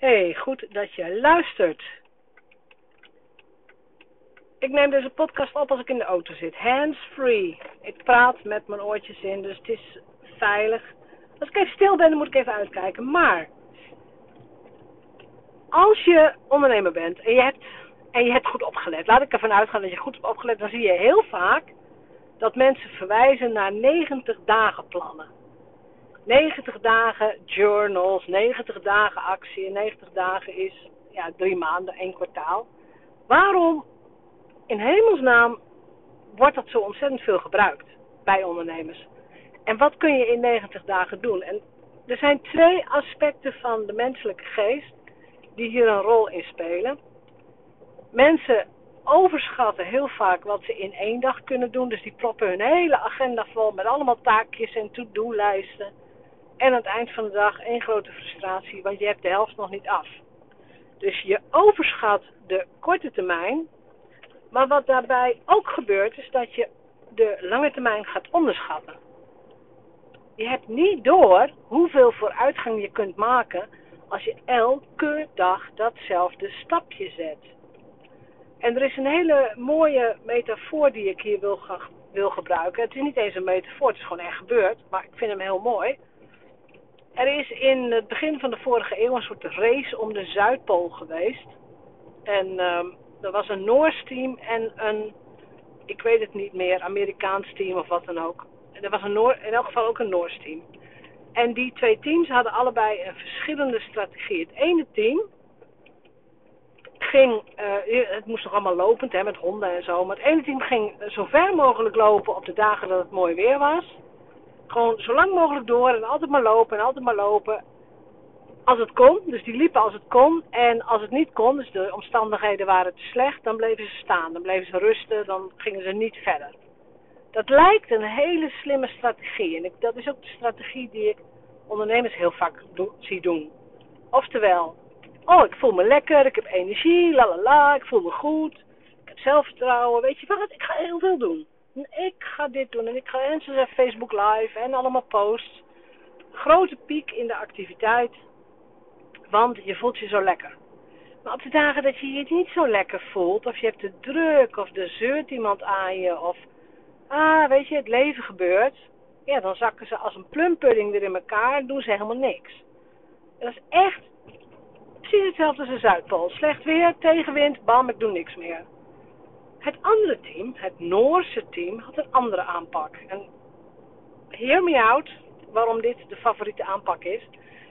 Hey, goed dat je luistert. Ik neem deze podcast op als ik in de auto zit. Hands free. Ik praat met mijn oortjes in, dus het is veilig. Als ik even stil ben, dan moet ik even uitkijken. Maar als je ondernemer bent en je hebt, en je hebt goed opgelet, laat ik ervan uitgaan dat je goed hebt opgelet, dan zie je heel vaak dat mensen verwijzen naar 90 dagen plannen. 90 dagen journals, 90 dagen actie en 90 dagen is ja, drie maanden, één kwartaal. Waarom in hemelsnaam wordt dat zo ontzettend veel gebruikt bij ondernemers? En wat kun je in 90 dagen doen? En er zijn twee aspecten van de menselijke geest die hier een rol in spelen. Mensen overschatten heel vaak wat ze in één dag kunnen doen. Dus die proppen hun hele agenda vol met allemaal taakjes en to-do-lijsten. En aan het eind van de dag één grote frustratie, want je hebt de helft nog niet af. Dus je overschat de korte termijn. Maar wat daarbij ook gebeurt, is dat je de lange termijn gaat onderschatten. Je hebt niet door hoeveel vooruitgang je kunt maken als je elke dag datzelfde stapje zet. En er is een hele mooie metafoor die ik hier wil, wil gebruiken. Het is niet eens een metafoor, het is gewoon echt gebeurd, maar ik vind hem heel mooi. Er is in het begin van de vorige eeuw een soort race om de Zuidpool geweest. En uh, er was een Noors team en een, ik weet het niet meer, Amerikaans team of wat dan ook. En er was een Noor, in elk geval ook een Noors team. En die twee teams hadden allebei een verschillende strategie. Het ene team ging, uh, het moest nog allemaal lopend hè, met honden en zo. Maar het ene team ging zo ver mogelijk lopen op de dagen dat het mooi weer was. Gewoon zo lang mogelijk door en altijd maar lopen en altijd maar lopen. Als het kon, dus die liepen als het kon. En als het niet kon, dus de omstandigheden waren te slecht, dan bleven ze staan. Dan bleven ze rusten, dan gingen ze niet verder. Dat lijkt een hele slimme strategie. En dat is ook de strategie die ik ondernemers heel vaak zie doen. Oftewel, oh ik voel me lekker, ik heb energie, la la la, ik voel me goed. Ik heb zelfvertrouwen, weet je wat, ik ga heel veel doen ik ga dit doen en ik ga ze Facebook live en allemaal posts. Grote piek in de activiteit, want je voelt je zo lekker. Maar op de dagen dat je je niet zo lekker voelt, of je hebt de druk, of er zeurt iemand aan je, of ah, weet je, het leven gebeurt, ja, dan zakken ze als een plumpudding weer in elkaar en doen ze helemaal niks. En dat is echt precies hetzelfde als de Zuidpool. Slecht weer, tegenwind, bam, ik doe niks meer. Het andere team, het Noorse team, had een andere aanpak. En hear me out waarom dit de favoriete aanpak is.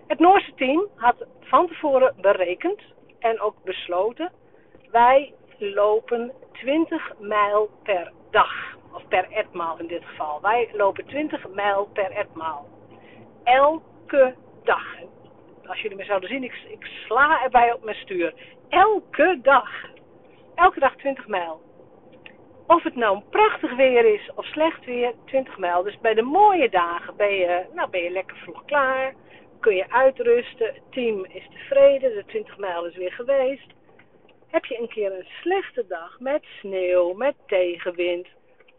Het Noorse team had van tevoren berekend en ook besloten: wij lopen 20 mijl per dag. Of per etmaal in dit geval. Wij lopen 20 mijl per etmaal. Elke dag. Als jullie me zouden zien, ik, ik sla erbij op mijn stuur. Elke dag. Elke dag 20 mijl. Of het nou prachtig weer is of slecht weer, 20 mijl. Dus bij de mooie dagen ben je, nou ben je lekker vroeg klaar. Kun je uitrusten. Het team is tevreden. De 20 mijl is weer geweest. Heb je een keer een slechte dag met sneeuw, met tegenwind.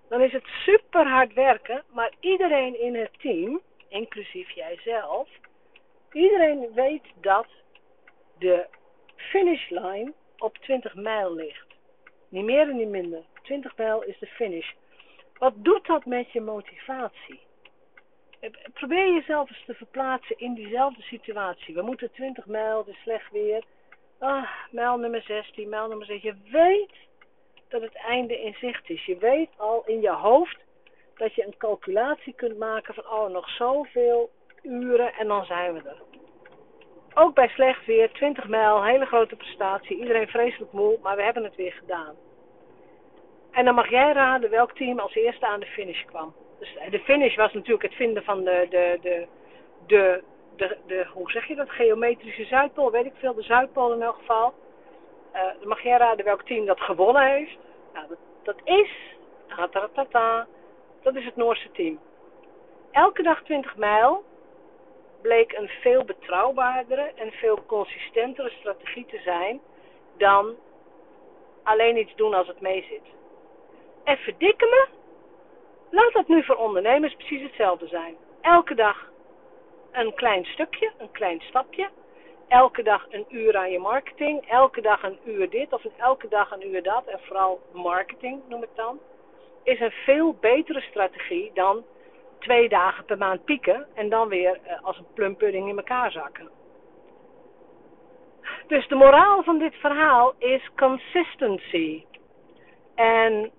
Dan is het super hard werken. Maar iedereen in het team, inclusief jijzelf. Iedereen weet dat de finishline op 20 mijl ligt. Niet meer en niet minder. 20 mijl is de finish. Wat doet dat met je motivatie? Eh, probeer jezelf eens te verplaatsen in diezelfde situatie. We moeten 20 mijl, is slecht weer. Ah, mijl nummer 16, mijl nummer 16. Je weet dat het einde in zicht is. Je weet al in je hoofd dat je een calculatie kunt maken van oh, nog zoveel uren en dan zijn we er. Ook bij slecht weer, 20 mijl, hele grote prestatie. Iedereen vreselijk moe, maar we hebben het weer gedaan. En dan mag jij raden welk team als eerste aan de finish kwam. Dus de finish was natuurlijk het vinden van de, de, de, de, de, de hoe zeg je dat, geometrische Zuidpool, weet ik veel, de Zuidpool in elk geval. Uh, dan mag jij raden welk team dat gewonnen heeft. Nou, dat, dat is, ta, dat is het Noorse team. Elke dag 20 mijl bleek een veel betrouwbaardere en veel consistentere strategie te zijn dan alleen iets doen als het meezit. En verdikken me, laat dat nu voor ondernemers precies hetzelfde zijn. Elke dag een klein stukje, een klein stapje. elke dag een uur aan je marketing, elke dag een uur dit of elke dag een uur dat, en vooral marketing noem ik dan, is een veel betere strategie dan twee dagen per maand pieken en dan weer eh, als een plumpudding in elkaar zakken. Dus de moraal van dit verhaal is consistency. En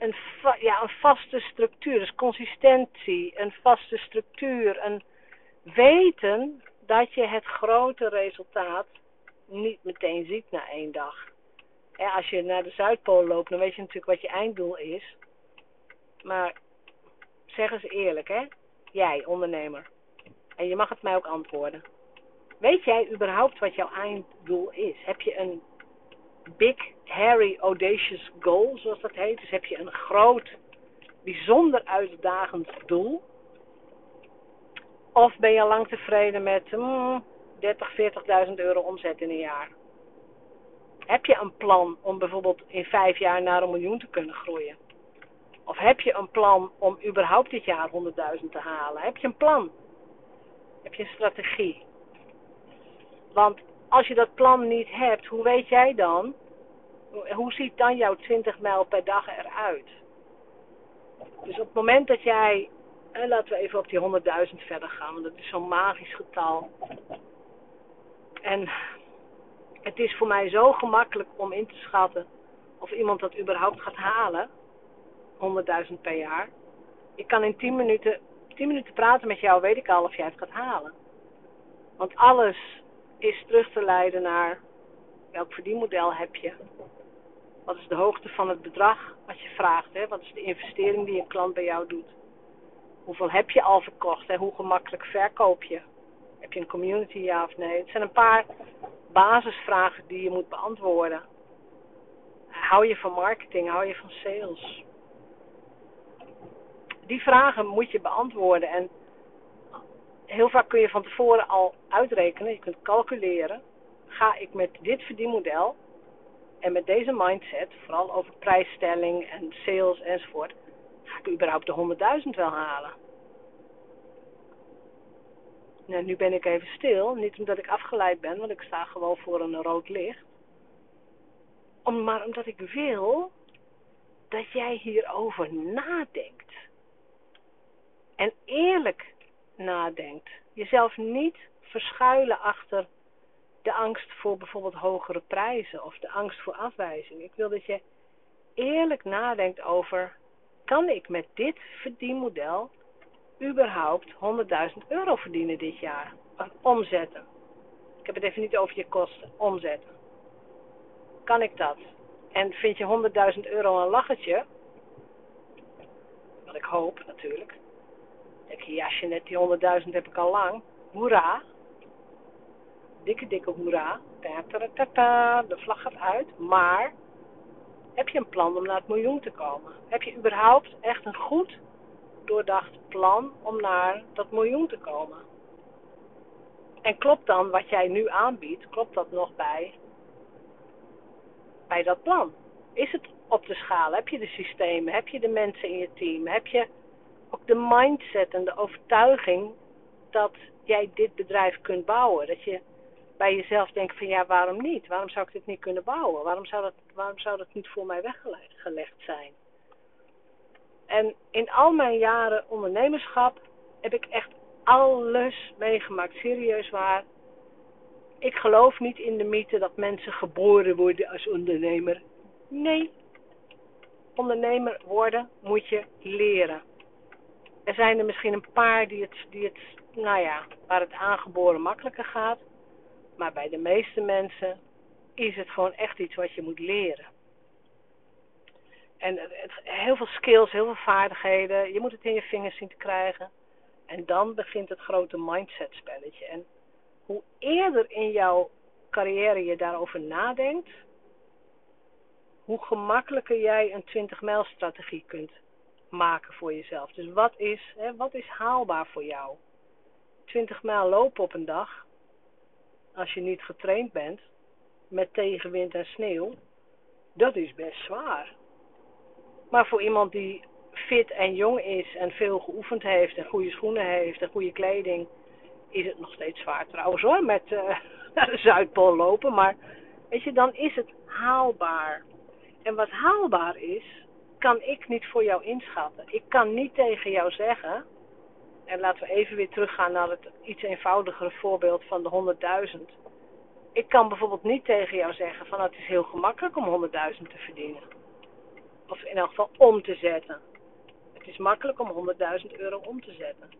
een, ja, een vaste structuur, dus consistentie, een vaste structuur, een weten dat je het grote resultaat niet meteen ziet na één dag. Ja, als je naar de Zuidpool loopt, dan weet je natuurlijk wat je einddoel is. Maar zeg eens eerlijk, hè? Jij, ondernemer. En je mag het mij ook antwoorden. Weet jij überhaupt wat jouw einddoel is? Heb je een big, hairy, audacious goal, zoals dat heet? Dus heb je een groot, bijzonder uitdagend doel? Of ben je lang tevreden met mm, 30, 40.000 euro omzet in een jaar? Heb je een plan om bijvoorbeeld in vijf jaar naar een miljoen te kunnen groeien? Of heb je een plan om überhaupt dit jaar 100.000 te halen? Heb je een plan? Heb je een strategie? Want als je dat plan niet hebt, hoe weet jij dan? Hoe ziet dan jouw 20 mijl per dag eruit? Dus op het moment dat jij, en laten we even op die 100.000 verder gaan, want dat is zo'n magisch getal. En het is voor mij zo gemakkelijk om in te schatten of iemand dat überhaupt gaat halen. 100.000 per jaar. Ik kan in 10 minuten, 10 minuten praten met jou, weet ik al of jij het gaat halen. Want alles is terug te leiden naar welk verdienmodel heb je. Wat is de hoogte van het bedrag wat je vraagt? Hè? Wat is de investering die een klant bij jou doet? Hoeveel heb je al verkocht? Hè? Hoe gemakkelijk verkoop je? Heb je een community, ja of nee? Het zijn een paar basisvragen die je moet beantwoorden. Hou je van marketing? Hou je van sales? Die vragen moet je beantwoorden. En heel vaak kun je van tevoren al uitrekenen, je kunt calculeren. Ga ik met dit verdienmodel en met deze mindset, vooral over prijsstelling en sales enzovoort, ga ik überhaupt de 100.000 wel halen? Nou, nu ben ik even stil, niet omdat ik afgeleid ben, want ik sta gewoon voor een rood licht. Om, maar omdat ik wil dat jij hierover nadenkt. En eerlijk nadenkt. Jezelf niet verschuilen achter de angst voor bijvoorbeeld hogere prijzen of de angst voor afwijzing. Ik wil dat je eerlijk nadenkt over, kan ik met dit verdienmodel überhaupt 100.000 euro verdienen dit jaar? Omzetten. Ik heb het even niet over je kosten. Omzetten. Kan ik dat? En vind je 100.000 euro een lachertje? Wat ik hoop natuurlijk. Ik jasje net, die 100.000 heb ik al lang. Hoera. Dikke, dikke hoera. Ta, de vlag gaat uit. Maar heb je een plan om naar het miljoen te komen? Heb je überhaupt echt een goed doordacht plan om naar dat miljoen te komen? En klopt dan wat jij nu aanbiedt, klopt dat nog bij, bij dat plan? Is het op de schaal? Heb je de systemen? Heb je de mensen in je team? Heb je ook de mindset en de overtuiging dat jij dit bedrijf kunt bouwen? Dat je bij jezelf denkt van ja, waarom niet? Waarom zou ik dit niet kunnen bouwen? Waarom zou dat, waarom zou dat niet voor mij weggelegd zijn? En in al mijn jaren ondernemerschap heb ik echt alles meegemaakt. Serieus waar. Ik geloof niet in de mythe dat mensen geboren worden als ondernemer. Nee. Ondernemer worden moet je leren. Er zijn er misschien een paar die het, die het, nou ja, waar het aangeboren makkelijker gaat. Maar bij de meeste mensen is het gewoon echt iets wat je moet leren. En het, heel veel skills, heel veel vaardigheden. Je moet het in je vingers zien te krijgen. En dan begint het grote mindset spelletje. En hoe eerder in jouw carrière je daarover nadenkt, hoe gemakkelijker jij een 20 mijl strategie kunt maken voor jezelf. Dus wat is, hè, wat is haalbaar voor jou? 20 mijl lopen op een dag, als je niet getraind bent, met tegenwind en sneeuw, dat is best zwaar. Maar voor iemand die fit en jong is en veel geoefend heeft en goede schoenen heeft en goede kleding is het nog steeds zwaar trouwens hoor, met naar de Zuidpool lopen. Maar weet je, dan is het haalbaar. En wat haalbaar is, kan ik niet voor jou inschatten. Ik kan niet tegen jou zeggen, en laten we even weer teruggaan naar het iets eenvoudigere voorbeeld van de 100.000. Ik kan bijvoorbeeld niet tegen jou zeggen van het is heel gemakkelijk om 100.000 te verdienen. Of in elk geval om te zetten. Het is makkelijk om 100.000 euro om te zetten.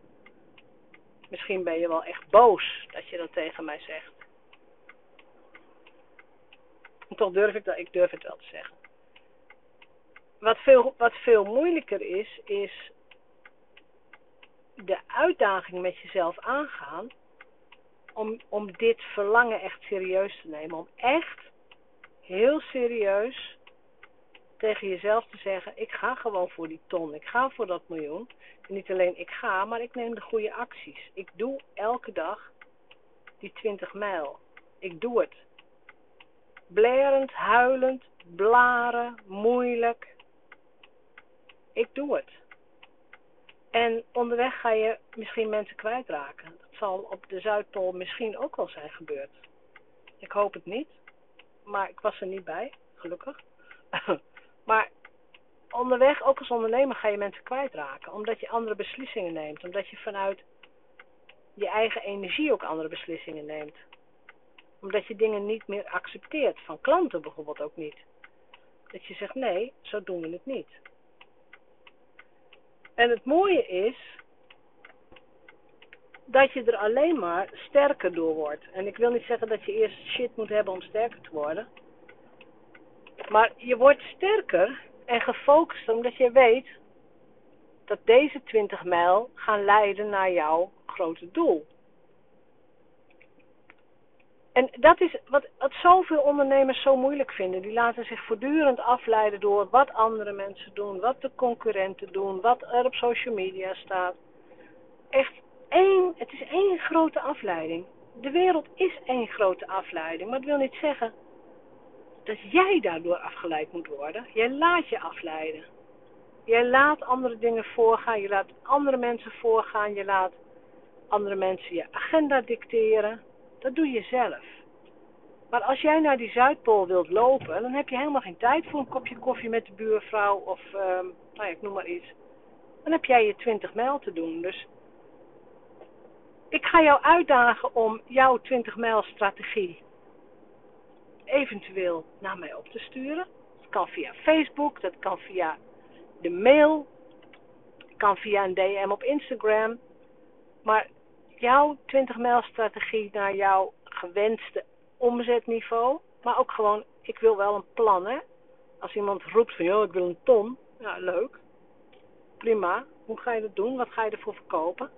Misschien ben je wel echt boos dat je dat tegen mij zegt. Toch durf ik dat, ik durf het wel te zeggen. Wat veel, wat veel moeilijker is, is de uitdaging met jezelf aangaan om, om dit verlangen echt serieus te nemen. Om echt heel serieus tegen jezelf te zeggen: ik ga gewoon voor die ton, ik ga voor dat miljoen. En niet alleen ik ga, maar ik neem de goede acties. Ik doe elke dag die 20 mijl. Ik doe het. Blerend, huilend, blaren, moeilijk. Ik doe het. En onderweg ga je misschien mensen kwijtraken. Dat zal op de Zuidpool misschien ook wel zijn gebeurd. Ik hoop het niet. Maar ik was er niet bij, gelukkig. maar onderweg, ook als ondernemer, ga je mensen kwijtraken. Omdat je andere beslissingen neemt. Omdat je vanuit je eigen energie ook andere beslissingen neemt. Omdat je dingen niet meer accepteert. Van klanten bijvoorbeeld ook niet. Dat je zegt, nee, zo doen we het niet. En het mooie is dat je er alleen maar sterker door wordt. En ik wil niet zeggen dat je eerst shit moet hebben om sterker te worden. Maar je wordt sterker en gefocust omdat je weet dat deze 20 mijl gaan leiden naar jouw grote doel. En dat is wat, wat zoveel ondernemers zo moeilijk vinden. Die laten zich voortdurend afleiden door wat andere mensen doen, wat de concurrenten doen, wat er op social media staat. Echt één, het is één grote afleiding. De wereld is één grote afleiding, maar dat wil niet zeggen dat jij daardoor afgeleid moet worden. Jij laat je afleiden. Jij laat andere dingen voorgaan, je laat andere mensen voorgaan, je laat andere mensen je agenda dicteren. Dat doe je zelf. Maar als jij naar die Zuidpool wilt lopen, dan heb je helemaal geen tijd voor een kopje koffie met de buurvrouw of, uh, nou ja, ik noem maar iets. Dan heb jij je 20 mijl te doen. Dus ik ga jou uitdagen om jouw 20 mijl strategie eventueel naar mij op te sturen. Dat kan via Facebook, dat kan via de mail, kan via een DM op Instagram. Maar jouw 20 mijl strategie naar jouw gewenste omzetniveau. Maar ook gewoon, ik wil wel een plan hè. Als iemand roept van, joh, ik wil een ton. Ja, leuk. Prima. Hoe ga je dat doen? Wat ga je ervoor verkopen?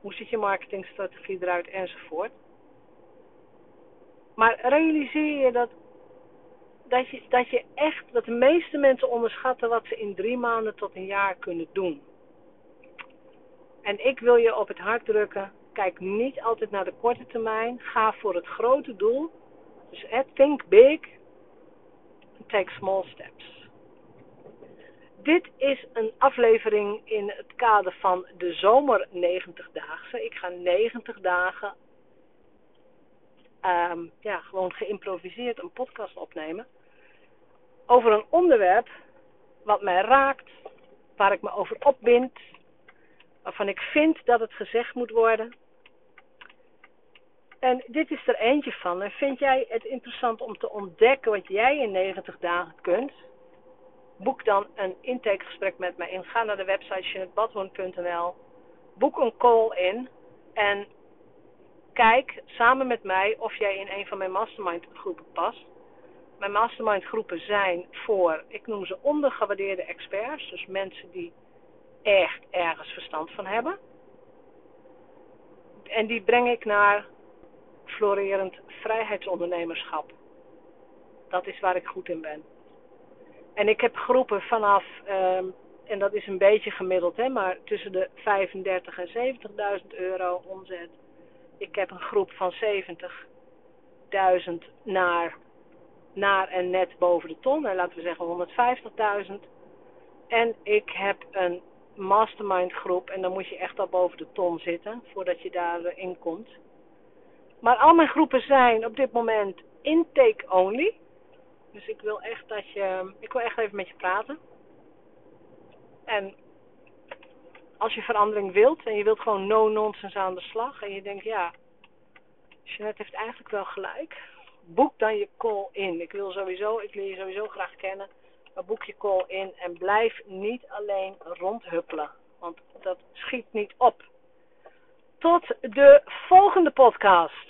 Hoe ziet je marketingstrategie eruit? Enzovoort. Maar realiseer je dat, dat, je, dat je echt, dat de meeste mensen onderschatten wat ze in drie maanden tot een jaar kunnen doen. En ik wil je op het hart drukken. Kijk niet altijd naar de korte termijn. Ga voor het grote doel. Dus think big. Take small steps. Dit is een aflevering in het kader van de zomer 90-daagse. Ik ga 90 dagen um, ja, gewoon geïmproviseerd een podcast opnemen. Over een onderwerp wat mij raakt, waar ik me over opbind, waarvan ik vind dat het gezegd moet worden. En dit is er eentje van. En vind jij het interessant om te ontdekken wat jij in 90 dagen kunt? Boek dan een intakegesprek met mij in. Ga naar de website jeanettebadhoorn.nl. Boek een call in. En kijk samen met mij of jij in een van mijn mastermind groepen past. Mijn mastermind groepen zijn voor, ik noem ze ondergewaardeerde experts. Dus mensen die echt ergens verstand van hebben. En die breng ik naar florerend vrijheidsondernemerschap. Dat is waar ik goed in ben. En ik heb groepen vanaf, ehm, en dat is een beetje gemiddeld, hè, maar tussen de 35 en 70.000 euro omzet. Ik heb een groep van 70.000 naar, naar en net boven de ton, en laten we zeggen 150.000. En ik heb een mastermind groep. En dan moet je echt al boven de ton zitten voordat je daarin komt. Maar al mijn groepen zijn op dit moment intake only. Dus ik wil echt dat je. Ik wil echt even met je praten. En als je verandering wilt en je wilt gewoon no nonsense aan de slag. En je denkt, ja, Jeanette heeft eigenlijk wel gelijk. Boek dan je call in. Ik wil sowieso, ik wil je sowieso graag kennen. Maar boek je call in en blijf niet alleen rondhuppelen. Want dat schiet niet op. Tot de volgende podcast.